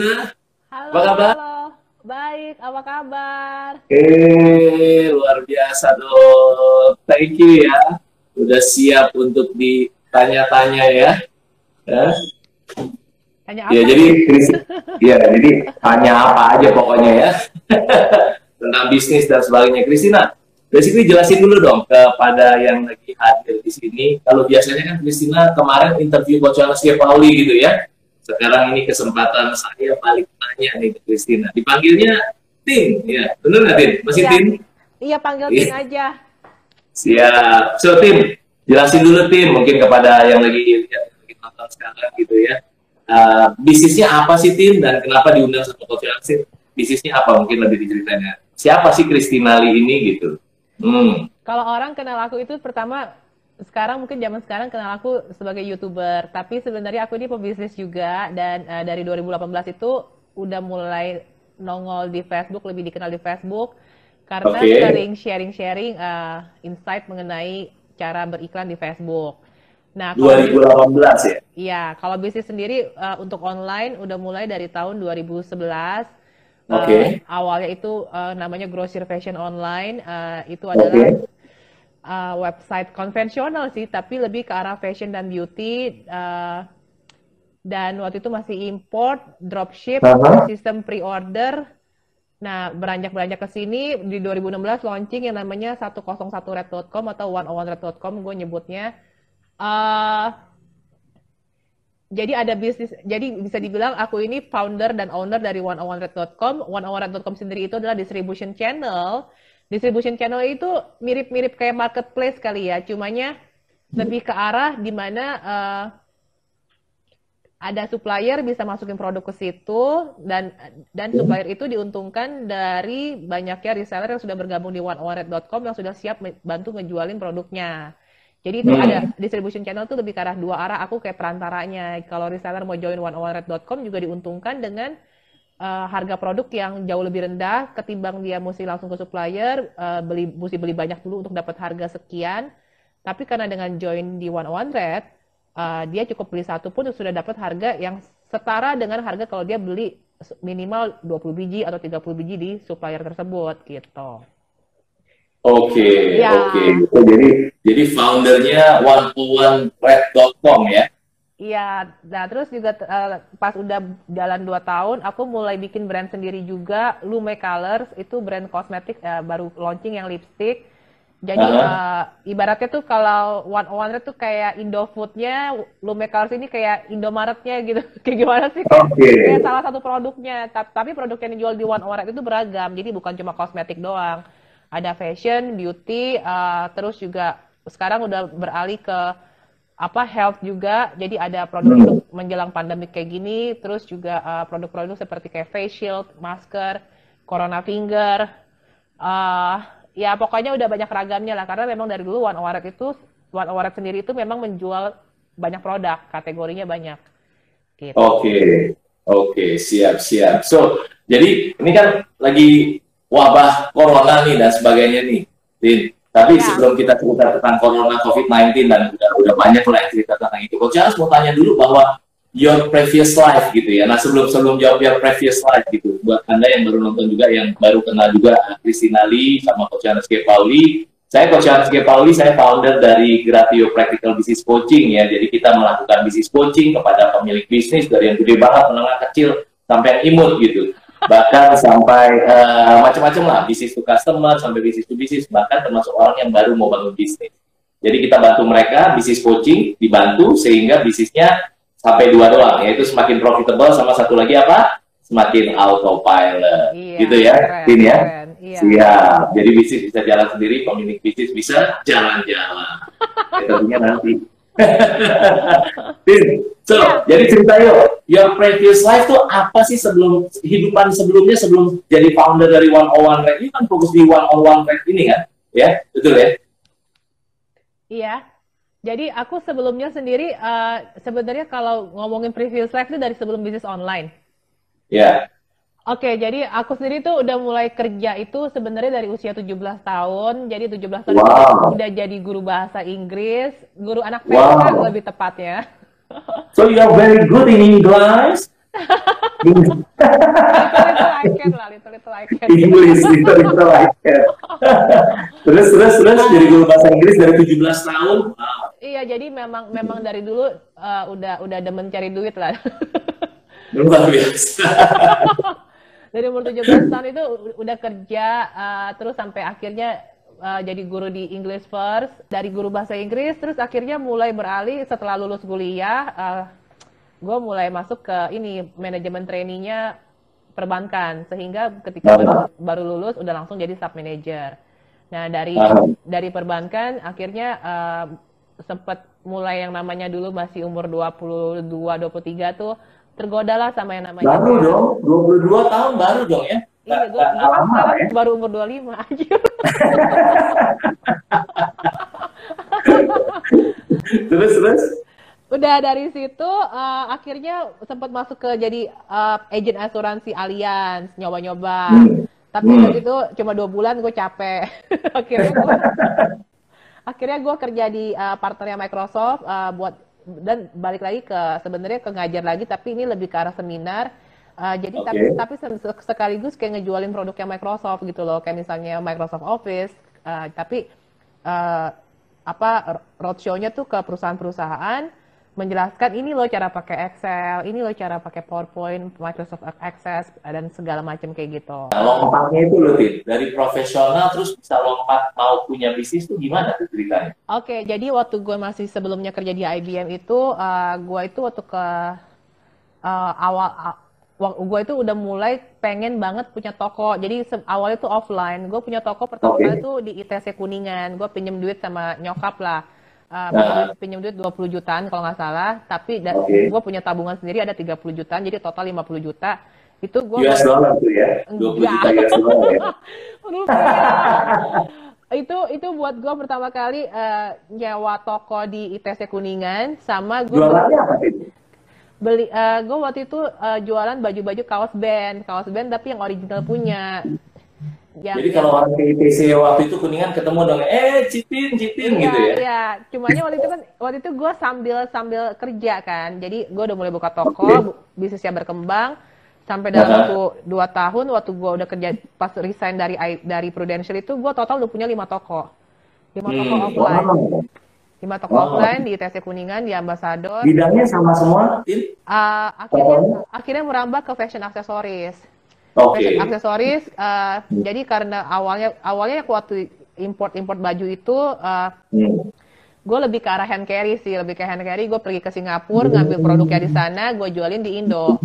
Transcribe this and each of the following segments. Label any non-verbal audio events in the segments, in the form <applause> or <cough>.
Halo, Apa kabar? halo. Baik, apa kabar? Eh, luar biasa dong. Thank you ya. Udah siap untuk ditanya-tanya ya. Ya, Tanya apa? ya jadi <laughs> ya jadi tanya apa aja pokoknya ya. <laughs> Tentang bisnis dan sebagainya. Christina, basically jelasin dulu dong kepada yang lagi hadir di sini. Kalau biasanya kan Christina kemarin interview Coach Anas Pauli gitu ya. Sekarang ini kesempatan saya balik tanya nih ke Christina. Dipanggilnya Tin, ya. Bener nggak Tin? Masih Iya. Tin? Iya, panggil. Tin aja. Siap. So Tim, jelasin dulu Tim mungkin kepada yang lagi lagi nonton sekarang gitu ya. Uh, bisnisnya apa sih Tim dan kenapa diundang sama Coach? Bisnisnya apa mungkin lebih diceritanya? Siapa sih Christina Lee ini gitu? Hmm. Kalau orang kenal aku itu pertama sekarang mungkin zaman sekarang kenal aku sebagai youtuber, tapi sebenarnya aku ini pebisnis juga dan eh, dari 2018 itu udah mulai nongol di Facebook, lebih dikenal di Facebook karena Oke. sering sharing-sharing eh, insight mengenai cara beriklan di Facebook. Nah, kalau 2018 ya. Iya, kalau bisnis sendiri eh, untuk online udah mulai dari tahun 2011. Oke. Eh, awalnya itu eh, namanya Grocery Fashion Online. eh, itu adalah Oke. Eh, website konvensional sih, tapi lebih ke arah fashion dan beauty. eh, dan waktu itu masih import, dropship, Aha. sistem pre-order. Nah, beranjak-beranjak ke sini di 2016 launching yang namanya 101red.com atau 101red.com gue nyebutnya. eh jadi ada bisnis, jadi bisa dibilang aku ini founder dan owner dari 101red.com. 101red.com sendiri itu adalah distribution channel. Distribution channel itu mirip-mirip kayak marketplace kali ya, cumanya lebih ke arah di mana eh, ada supplier bisa masukin produk ke situ dan dan supplier itu diuntungkan dari banyaknya reseller yang sudah bergabung di oneonered.com yang sudah siap bantu ngejualin produknya. Jadi itu Hmm. ada distribution channel tuh lebih ke arah dua arah. Aku kayak perantaranya. Kalau reseller mau join oneonered.com juga diuntungkan dengan eh, harga produk yang jauh lebih rendah ketimbang dia mesti langsung ke supplier eh, beli mesti beli banyak dulu untuk dapat harga sekian. Tapi karena dengan join di 101 Red, uh, dia cukup beli satu pun sudah dapat harga yang setara dengan harga kalau dia beli minimal 20 biji atau 30 biji di supplier tersebut gitu. Oke, Ya. oke. So, jadi jadi foundernya 101red.com ya. Iya, nah terus juga uh, pas udah jalan 2 tahun, aku mulai bikin brand sendiri juga, Lume Colors, itu brand kosmetik uh, baru launching yang lipstick. Jadi uh, ibaratnya tuh kalau One One tuh kayak Indofoodnya, Lume Colors ini kayak Indomaretnya gitu. <laughs> Kayak gimana sih? Kayak, Oke. kayak salah satu produknya. Ta- Tapi produk yang dijual di One One itu beragam. Jadi bukan cuma kosmetik doang. Ada fashion, beauty, uh, terus juga sekarang udah beralih ke apa health juga. Jadi ada produk Hmm. menjelang pandemi kayak gini, terus juga uh, produk-produk seperti kayak face shield, masker, corona finger. uh, ya pokoknya udah banyak ragamnya lah karena memang dari dulu One Owaret itu One Owaret sendiri itu memang menjual banyak produk, kategorinya banyak. Gitu. Oke, oke, siap, siap. So, jadi ini kan lagi wabah corona nih dan sebagainya nih, Din. Tapi Ya. sebelum kita cerita tentang corona COVID-19 dan udah, udah banyak lah yang cerita tentang itu, Coach Charles mau tanya dulu bahwa your previous life gitu ya. Nah sebelum sebelum jawab your previous life gitu, buat anda yang baru nonton juga, yang baru kenal juga Christina Lee sama Coach Charles G. Pauli, saya Coach Charles G. Pauli, saya founder dari Gratio Practical Business Coaching ya. Jadi kita melakukan business coaching kepada pemilik bisnis dari yang gede banget, menengah kecil, sampai yang imut gitu. Bahkan sampai eh, macam-macam lah, bisnis to customer, sampai bisnis to bisnis, bahkan termasuk orang yang baru mau bangun bisnis. Jadi kita bantu mereka, bisnis coaching dibantu sehingga bisnisnya sampai dua doang, yaitu semakin profitable sama satu lagi apa? Semakin autopilot. Iya, gitu ya, keren, Tin ya? keren, iya. Siap. Jadi bisnis bisa jalan sendiri, pemilik bisnis bisa jalan-jalan. <laughs> ya, tentunya nanti. <laughs> Tin, so, jadi cerita yuk, your previous life tuh apa sih sebelum kehidupan sebelumnya sebelum jadi founder dari One on One Red ini kan fokus di One on One Red ini kan, ya betul ya? Iya. Jadi aku sebelumnya sendiri eh, sebenarnya kalau ngomongin previous life itu dari sebelum bisnis online. Ya. Oke, jadi aku sendiri tuh udah mulai kerja itu sebenarnya dari usia 17 tahun. Jadi 17 tahun Wow. itu udah jadi guru bahasa Inggris, guru anak Wow. TK lebih tepatnya. So you are very good in English. little little I can lah, little little I can. English, little little I can. <laughs> terus terus terus jadi guru bahasa Inggris dari 17 tahun. Wow. Iya, jadi memang memang dari dulu uh, udah udah demen cari duit lah. Luar biasa. <laughs> dari umur 17 tahun itu udah kerja uh, terus sampai akhirnya uh, jadi guru di English First dari guru bahasa Inggris terus akhirnya mulai beralih setelah lulus kuliah uh, gue mulai masuk ke ini manajemen trainingnya perbankan sehingga ketika baru, baru lulus udah langsung jadi sub manager. Nah dari dari perbankan akhirnya uh, sempat mulai yang namanya dulu masih umur 22 23 tuh tergoda lah sama yang namanya baru dong 22 tahun baru dong ya iya gue ya. baru umur 25 aja terus terus? Udah dari situ uh, akhirnya sempat masuk ke jadi uh, agent asuransi Allianz nyoba-nyoba. Hmm. tapi hmm. waktu itu cuma dua bulan gue capek. <laughs> Akhirnya gue akhirnya gue kerja di uh, partnernya Microsoft uh, buat dan balik lagi ke sebenarnya ke ngajar lagi tapi ini lebih ke arah seminar uh, jadi okay. tapi tapi sekaligus kayak ngejualin produknya Microsoft gitu loh kayak misalnya Microsoft Office uh, tapi uh, apa roadshow-nya tuh ke perusahaan-perusahaan menjelaskan ini loh cara pakai Excel, ini loh cara pakai PowerPoint, Microsoft Access dan segala macam kayak gitu. Nah, lompatnya itu loh, Tin. Dari profesional terus bisa lompat mau punya bisnis tuh gimana tuh ceritanya? Oke, okay, jadi waktu gue masih sebelumnya kerja di IBM itu, uh, gue itu waktu ke uh, awal gue itu udah mulai pengen banget punya toko. Jadi awalnya tuh offline. Gue punya toko pertama okay. tuh di ITC Kuningan. Gue pinjem duit sama nyokap lah uh, nah. pinjam duit 20 jutaan kalau nggak salah, tapi okay. gue punya tabungan sendiri ada 30 jutaan, jadi total 50 juta. Itu gue US dollar tuh ya, 20 juta US dollar ya. <laughs> itu itu buat gue pertama kali uh, nyewa toko di ITC Kuningan sama gue jualannya apa sih beli uh, gue waktu itu uh, jualan baju-baju kaos band kaos band tapi yang original punya yang, Jadi kalau orang ITC waktu itu kuningan ketemu dong, eh Cipin, Cipin iya, gitu ya? Iya, cumanya waktu itu kan waktu itu gue sambil sambil kerja kan, jadi gue udah mulai buka toko, okay. bisnisnya berkembang sampai dalam waktu dua tahun waktu gue udah kerja pas resign dari dari Prudential itu gue total udah punya lima toko, lima toko hmm. offline. Lima toko wow. offline di ITC Kuningan, di Ambassador. Bidangnya sama semua, Uh, akhirnya, oh. akhirnya merambah ke fashion aksesoris. Okay. Fashion aksesoris. Uh, hmm. Jadi karena awalnya awalnya waktu import import baju itu, uh, hmm. gue lebih ke arah hand carry sih, lebih ke hand carry. Gue pergi ke Singapura hmm. ngambil produknya di sana, gue jualin di Indo.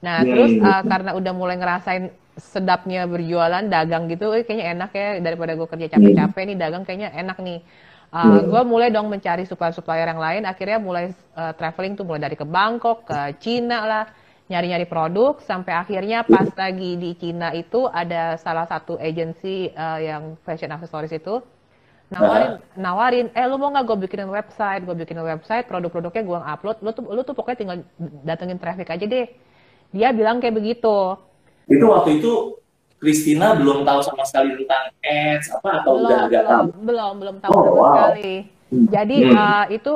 Nah hmm. terus uh, karena udah mulai ngerasain sedapnya berjualan dagang gitu, eh, kayaknya enak ya daripada gue kerja capek-capek nih dagang kayaknya enak nih. Uh, gue mulai dong mencari supplier-supplier yang lain. Akhirnya mulai uh, traveling tuh mulai dari ke Bangkok, ke Cina lah nyari-nyari produk sampai akhirnya pas lagi di Cina itu ada salah satu agensi uh, yang fashion accessories itu nawarin uh. nawarin eh lu mau nggak gue bikinin website? Gue bikinin website produk-produknya gue upload. Lu tuh lu tuh pokoknya tinggal datengin traffic aja deh. Dia bilang kayak begitu. Itu waktu itu Christina belum tahu sama sekali tentang ads apa atau belum, udah agak belum, tahu? belum belum tahu oh, sama wow. sekali. Jadi hmm. uh, itu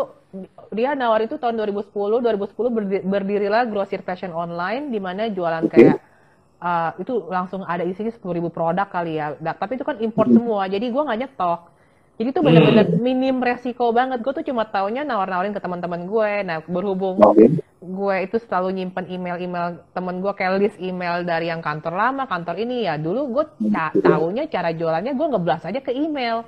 dia nawar itu tahun 2010 2010 berdirilah Grosir Fashion Online di mana jualan kayak uh, itu langsung ada isinya 10 ribu produk kali ya. Nah, tapi itu kan import hmm. semua. Jadi gue nggak nyetok jadi itu benar-benar hmm. minim resiko banget gue tuh cuma taunya nawar-nawarin ke teman-teman gue nah berhubung okay. gue itu selalu nyimpen email-email temen gue kayak list email dari yang kantor lama kantor ini ya dulu gue ta taunya cara jualannya gue ngeblas aja ke email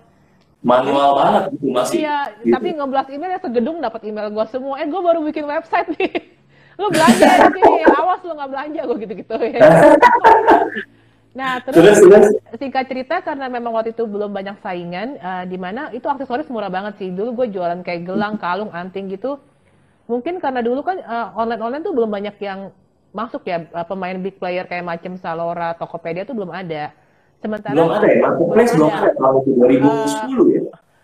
manual banget gitu masih. Iya, gitu. tapi ngeblas email ya segedung dapat email gue semua. Eh, gue baru bikin website nih. <laughs> lu belanja di sini, awas lu nggak belanja gue gitu-gitu <laughs> ya. Nah, terus, terus, singkat cerita karena memang waktu itu belum banyak saingan, uh, di mana itu aksesoris murah banget sih. Dulu gue jualan kayak gelang, kalung, anting gitu. Mungkin karena dulu kan uh, online-online tuh belum banyak yang masuk ya uh, pemain big player kayak macam Salora, Tokopedia tuh belum ada. Sementara belum ada ya, marketplace belum ada tahun 2010 uh, ya.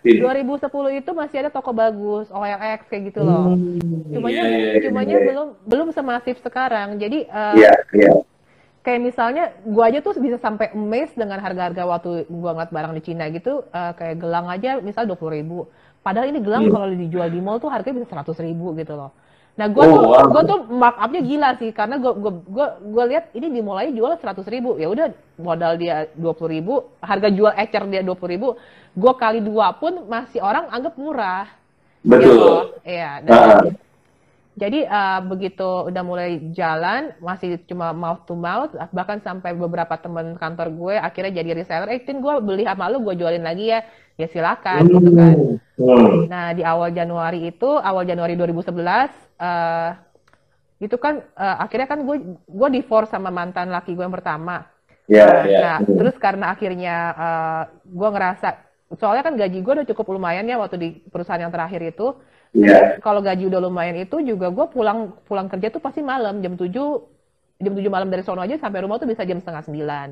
2010 itu masih ada toko bagus, OLX kayak gitu loh. Hmm, cumanya yeah, yeah, cumanya yeah. belum belum semasif sekarang. Jadi uh, yeah, yeah. Kayak misalnya gua aja tuh bisa sampai amazed dengan harga-harga waktu gua ngeliat barang di Cina gitu uh, kayak gelang aja misal 20 ribu. Padahal ini gelang hmm. kalau dijual di mall tuh harganya bisa 100 ribu gitu loh. Nah, gue Oh, tuh wow. gue tuh markupnya gila sih karena gue gue gue gue lihat ini dimulai jual seratus ribu ya udah modal dia dua puluh ribu harga jual ecer dia dua puluh ribu gue kali dua pun masih orang anggap murah Betul. Gitu. Iya. dan- Ah. Jadi eh, begitu udah mulai jalan masih cuma mouth to mouth bahkan sampai beberapa teman kantor gue akhirnya jadi reseller. Eh Tin gue beli sama lu gue jualin lagi ya. Ya silakan gitu kan. Hmm. Nah di awal Januari itu awal Januari 2011 eh itu kan eh, akhirnya kan gue gue divorce sama mantan laki gue yang pertama. Ya, Nah, ya. nah, terus karena akhirnya eh, gue ngerasa soalnya kan gaji gue udah cukup lumayan ya waktu di perusahaan yang terakhir itu. Ya. Kalau gaji udah lumayan itu juga gue pulang pulang kerja tuh pasti malam jam 7 jam 7 malam dari sono aja sampai rumah tuh bisa jam setengah sembilan.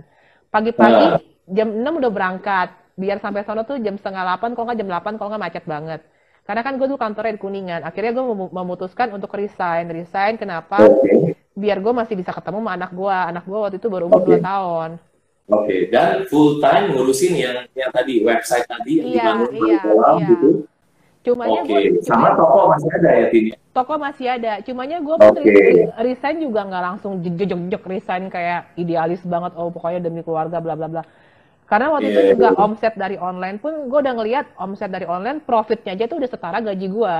Pagi-pagi Ah. jam 6 udah berangkat. Biar sampai sono tuh jam setengah 8 kalau nggak jam 8 kalau nggak macet banget. Karena kan gue tuh kantornya di Kuningan. Akhirnya gue memu- memutuskan untuk resign. Resign kenapa? Oke. Biar gue masih bisa ketemu sama anak gue. Anak gue waktu itu baru umur Oke. 2 tahun. Oke, dan full time ngurusin yang yang tadi website tadi yang Iya, dibangun iya, awal iya. gitu. Cumanya Oke, gue sama toko masih ada ya Tin? toko masih ada. Cumanya gue pun re- resign juga nggak langsung jejek-jejek resign kayak idealis banget. Oh pokoknya demi keluarga bla bla bla. Karena waktu itu Iya, juga iya. omset dari online pun gue udah ngelihat omset dari online profitnya aja tuh udah setara gaji gue.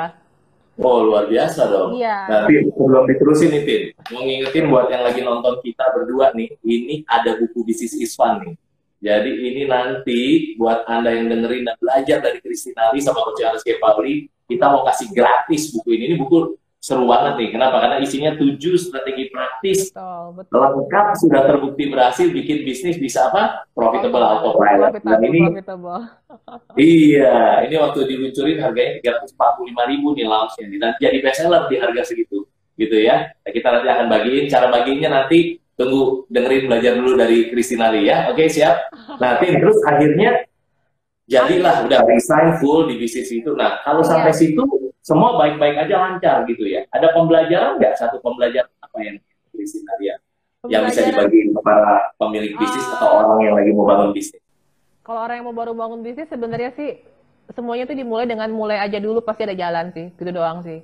Oh, luar biasa dong. Iya. Nah, Tin, sebelum diterusin nih, Tin, mau ngingetin buat yang lagi nonton kita berdua nih, ini ada buku bisnis Iswan nih. Jadi ini nanti buat Anda yang dengerin dan belajar dari Kristinali sama Coach Charles K. Pauli, kita mau kasih gratis buku ini. Ini buku seru banget nih. Kenapa? Karena isinya tujuh strategi praktis Betul, betul. lengkap sudah terbukti berhasil bikin bisnis bisa apa? Profitable autopilot. Dan Profitable, ini profitable. <laughs> Iya, ini waktu diluncurin harganya 345 ribu nih launchnya nih. Dan jadi bestseller di harga segitu, gitu ya. Nah, kita nanti akan bagiin, cara bagiinnya nanti tunggu dengerin belajar dulu dari Kristinali ya. Oke, siap? Nanti terus akhirnya jadilah udah resign full di bisnis itu. Nah, kalau sampai Iya. situ semua baik-baik aja lancar gitu ya. Ada pembelajaran nggak? Satu pembelajaran apa yang Kristinali ya? Yang bisa dibagiin ke para pemilik bisnis Ah. atau orang yang lagi mau bangun bisnis? Kalau orang yang mau baru bangun bisnis sebenarnya sih semuanya tuh dimulai dengan mulai aja dulu pasti ada jalan sih, gitu doang sih.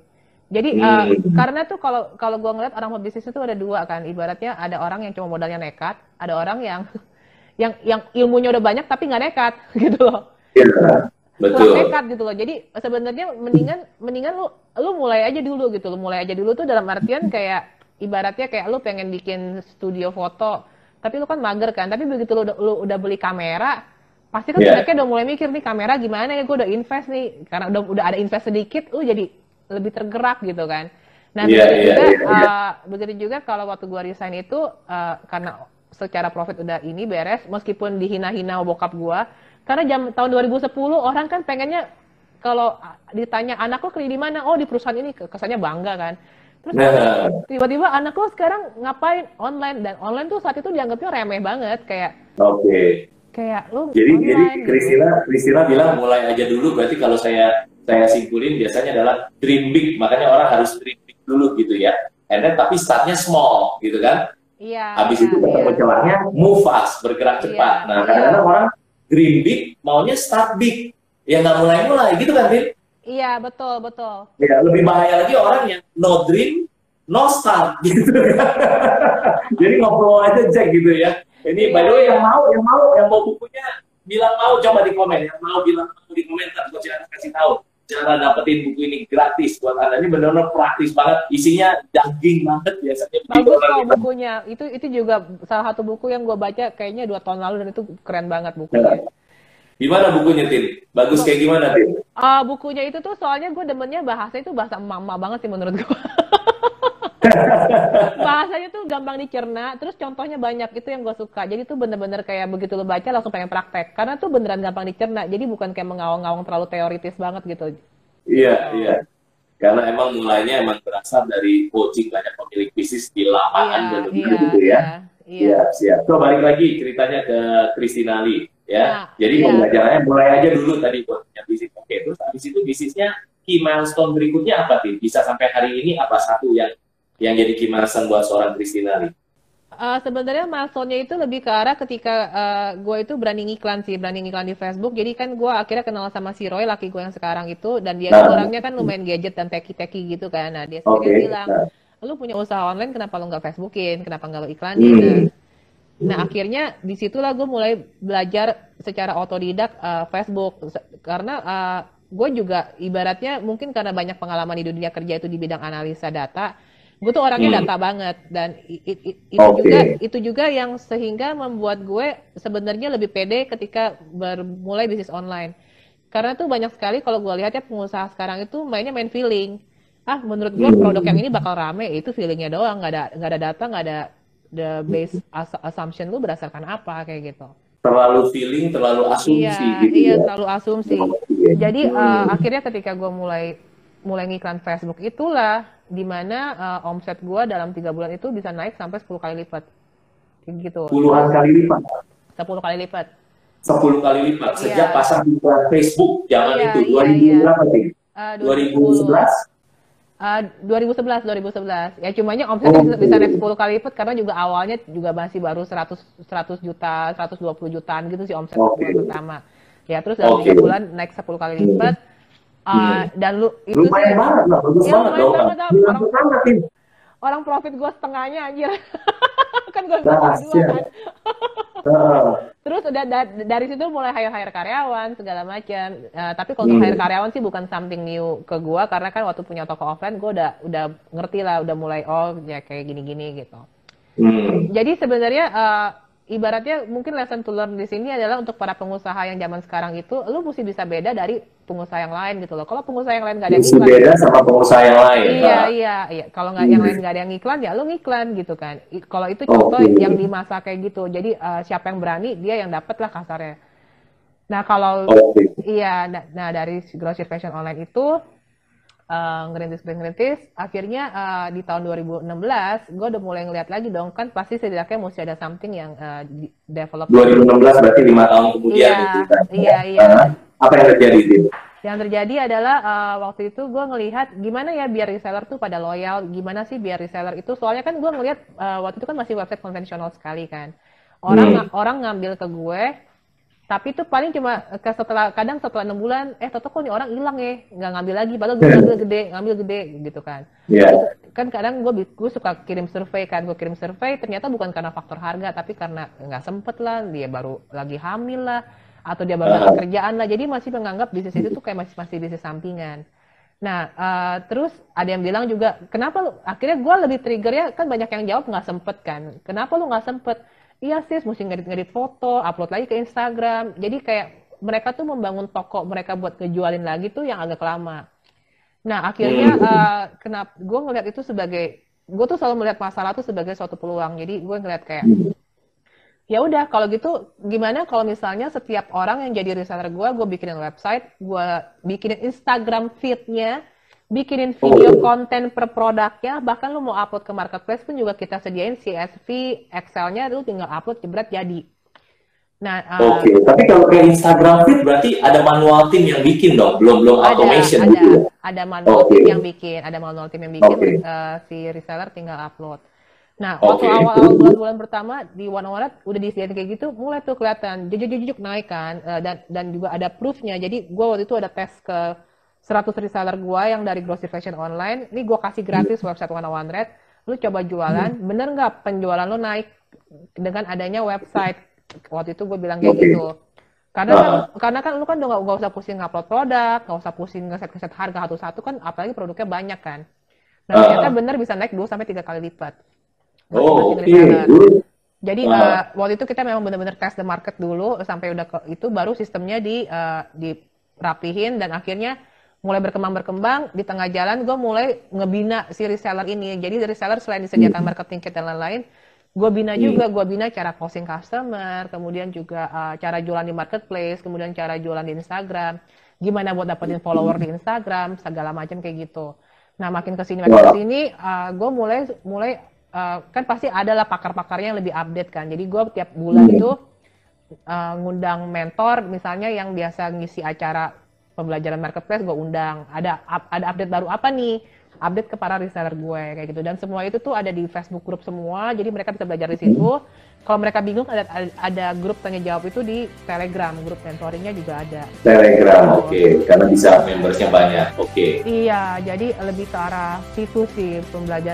Jadi Hmm. eh, karena tuh kalau kalau gua ngeliat orang mau bisnis itu ada dua kan, ibaratnya ada orang yang cuma modalnya nekat, ada orang yang <laughs> yang yang ilmunya udah banyak tapi nggak nekat <laughs> gitu loh. Kurang betul. nekat gitu loh. Jadi sebenarnya mendingan mendingan lu lu mulai aja dulu gitu loh. Mulai aja dulu tuh dalam artian kayak ibaratnya kayak lu pengen bikin studio foto, tapi lu kan mager kan. Tapi begitu lu, udah- lu udah beli kamera, pasti kan mereka udah mulai mikir nih kamera gimana ya gue udah invest nih karena udah udah ada invest sedikit lu jadi lebih tergerak gitu kan nah Iya, begitu iya, juga iya, iya. uh, begitu juga kalau waktu gua resign itu uh, karena secara profit udah ini beres meskipun dihina-hina bokap gua karena jam tahun 2010 orang kan pengennya kalau ditanya anak lo kerja di mana oh di perusahaan ini kesannya bangga kan terus Nah. tiba-tiba anak lo sekarang ngapain online dan online tuh saat itu dianggapnya remeh banget kayak Oke. kayak lu Jadi online jadi gitu. Kristina Kristina bilang mulai aja dulu berarti kalau saya saya simpulin biasanya adalah dream big makanya orang harus dream big dulu gitu ya. And then tapi startnya small gitu kan. iya Habis iya, itu ketemu iya. celahnya move fast bergerak Iya, cepat. Nah iya. kadang-kadang orang dream big maunya start big ya nggak mulai-mulai gitu kan Rin? iya betul betul Ya lebih bahaya lagi orang yang no dream no start <laughs> gitu kan. Jadi ngobrol aja Jack gitu ya. Ini by the way yang mau yang mau yang mau bukunya bilang mau coba di komen yang mau bilang mau di komentar gue jangan kasih tahu cara dapetin buku ini gratis buat anda ini benar-benar praktis banget isinya daging banget biasanya Bagus kok kita- bukunya. Itu itu juga salah satu buku yang gue baca kayaknya dua tahun lalu dan itu keren banget bukunya. gimana bukunya Tin? Bagus kayak gimana Tin? Ah bukunya itu tuh soalnya gue demennya bahasa itu bahasa mama banget sih menurut gue. <laughs> Bahasanya tuh gampang dicerna, terus contohnya banyak itu yang gue suka. Jadi tuh bener-bener kayak begitu lo baca langsung pengen praktek. Karena tuh beneran gampang dicerna. Jadi bukan kayak mengawang-awang terlalu teoritis banget gitu. Iya iya karena emang mulainya emang berasal dari coaching banyak pemilik bisnis di lapangan benar-benar gitu ya. iya, iya. Iya, siap. So, balik lagi ceritanya ke Kristinali, ya. Nah, Jadi iya. pembelajarannya mulai aja dulu tadi buat punya bisnis. Oke, terus habis itu bisnisnya key milestone berikutnya apa, Tin? Bisa sampai hari ini apa satu yang yang jadi milestone buat seorang Kristinali? Uh, sebenarnya milestone-nya itu lebih ke arah ketika uh, gue itu berani ngiklan sih, berani ngiklan di Facebook. Jadi kan gue akhirnya kenal sama si Roy, laki gue yang sekarang itu, dan dia nah. orangnya kan lumayan gadget dan teki-teki gitu kan. Nah dia sendiri okay. bilang, lu punya usaha online, kenapa lu nggak Facebookin, kenapa nggak lu iklanin? Hmm. Nah, nah akhirnya di situlah gue mulai belajar secara otodidak uh, Facebook, karena uh, gue juga ibaratnya mungkin karena banyak pengalaman di dunia kerja itu di bidang analisa data gue tuh orangnya hmm. data banget dan it, it, it, itu okay. juga itu juga yang sehingga membuat gue sebenarnya lebih pede ketika bermulai bisnis online karena tuh banyak sekali kalau gue lihat ya pengusaha sekarang itu mainnya main feeling ah menurut gue hmm. produk yang ini bakal rame itu feelingnya doang nggak ada nggak ada data nggak ada the base assumption lu berdasarkan apa kayak gitu terlalu feeling terlalu asumsi iya, gitu iya ya. terlalu asumsi jadi uh, akhirnya ketika gue mulai mulai ngiklan Facebook itulah di mana uh, eh, omset gue dalam tiga bulan itu bisa naik sampai 10 kali lipat. Gitu. Puluhan kali lipat? 10 kali lipat. 10 kali lipat. Sejak yeah. pasang iklan Facebook zaman yeah, itu 2000 yeah, yeah. berapa sih uh, 2011 Uh, 2011 2011 ya cumanya omsetnya oh, bisa, bisa naik 10 kali lipat karena juga awalnya juga masih baru 100 100 juta 120 jutaan gitu sih omset okay. pertama. Ya terus dalam tiga okay. bulan naik 10 kali lipat. hmm Uh, dan lu itu lumayan sih, banget lah, bagus ya, banget dong. Banget, orang, orang, orang profit gue setengahnya anjir. <laughs> kan gue nah, dua kan. Terus udah da dari situ mulai hire hire karyawan segala macam. Uh, tapi kalau hmm. hire karyawan sih bukan something new ke gue karena kan waktu punya toko offline gue udah udah ngerti lah, udah mulai oh ya kayak gini gini gitu. Hmm. Jadi sebenarnya uh, ibaratnya mungkin lesson to learn di sini adalah untuk para pengusaha yang zaman sekarang itu, lu mesti bisa beda dari pengusaha yang lain gitu loh. Kalau pengusaha yang lain nggak ada yang iklan, beda sama pengusaha yang lain. Iya nah. iya iya. Kalau nggak hmm. yang lain nggak ada yang iklan ya lu ngiklan gitu kan. Kalau itu contoh okay. yang di masa kayak gitu. Jadi uh, siapa yang berani dia yang dapat lah kasarnya. Nah kalau okay. iya, nah, nah dari grocery fashion online itu uh, ngerintis ngerintis. Akhirnya uh, di tahun 2016 gue udah mulai ngeliat lagi dong kan pasti setidaknya mesti ada something yang uh, develop. 2016 berarti lima tahun kemudian iya, itu kan? iya iya. uh, apa yang terjadi itu yang terjadi adalah uh, waktu itu gue ngelihat gimana ya biar reseller tuh pada loyal gimana sih biar reseller itu. Soalnya kan gue ngelihat uh, waktu itu kan masih website konvensional sekali kan. Orang hmm. orang ngambil ke gue tapi itu paling cuma ke setelah kadang setelah enam bulan eh toto kok nih orang hilang ya nggak ngambil lagi padahal gue ngambil gede ngambil gede gitu kan. Yeah. kan kadang gue gue suka kirim survei kan gue kirim survei ternyata bukan karena faktor harga tapi karena nggak sempet lah dia baru lagi hamil lah atau dia baru dapat kerjaan lah jadi masih menganggap bisnis itu tuh kayak masih masih bisnis sampingan. Nah uh, terus ada yang bilang juga kenapa lu? Akhirnya gue lebih trigger ya kan banyak yang jawab nggak sempet kan. Kenapa lu nggak sempet iya sis mesti ngedit-ngedit foto, upload lagi ke Instagram. Jadi kayak mereka tuh membangun toko mereka buat ngejualin lagi tuh yang agak lama. Nah akhirnya uh, kenapa gue ngeliat itu sebagai gue tuh selalu melihat masalah tuh sebagai suatu peluang. Jadi gue ngeliat kayak ya udah kalau gitu gimana kalau misalnya setiap orang yang jadi reseller gue, gue bikinin website, gue bikinin Instagram feednya, bikinin video konten per produknya, bahkan lu mau upload ke marketplace pun juga kita sediain CSV, Excel-nya, lu tinggal upload jebret jadi. Nah, uh, oke. Okay. Tapi kalau kayak Instagram feed berarti ada manual team yang bikin dong, belum belum ada, automation ada, gitu. Ya? Ada manual okay. team yang bikin, ada manual team yang bikin, okay. uh, eh, si reseller tinggal upload. Nah, waktu awal-awal bulan-bulan pertama di One Hour udah disediain kayak gitu, mulai tuh kelihatan jujuk-jujuk naik kan, uh, dan dan juga ada proofnya. Jadi gue waktu itu ada tes ke 100 reseller gue yang dari grocery fashion online, ini gue kasih gratis hmm. website One One Red, lu coba jualan, hmm. bener nggak penjualan lu naik dengan adanya website? Waktu itu gue bilang kayak okay. gitu. Karena kan, uh. karena kan lu kan udah gak, usah pusing ngupload produk, gak usah pusing ngeset-ngeset harga satu-satu kan, apalagi produknya banyak kan. Nah uh. ternyata bener bisa naik 2 sampai tiga kali lipat. Oh, oke. Okay. Jadi uh. Uh, waktu itu kita memang benar-benar test the market dulu sampai udah ke itu baru sistemnya di uh, dirapihin dan akhirnya mulai berkembang-berkembang di tengah jalan gue mulai ngebina si reseller ini. Jadi reseller selain disediakan marketing kit dan lain-lain gue bina hmm. juga gue bina cara closing customer kemudian juga uh, cara jualan di marketplace kemudian cara jualan di Instagram. Gimana buat dapetin follower di Instagram segala macam kayak gitu. Nah makin ke sini makin ke sini uh, gue mulai mulai uh, kan pasti adalah pakar-pakarnya yang lebih update kan. Jadi gue tiap bulan hmm. itu uh, ngundang mentor misalnya yang biasa ngisi acara pembelajaran marketplace gue undang ada ada update baru apa nih update ke para reseller gue kayak gitu. Dan semua itu tuh ada di Facebook group semua, jadi mereka bisa belajar di situ. Kalau mereka bingung ada ada grup tanya jawab itu di Telegram, grup mentoringnya juga ada. Telegram, oke, okay. karena bisa membersnya banyak, oke. Okay. Iya, jadi lebih ke arah situ sih pembelajaran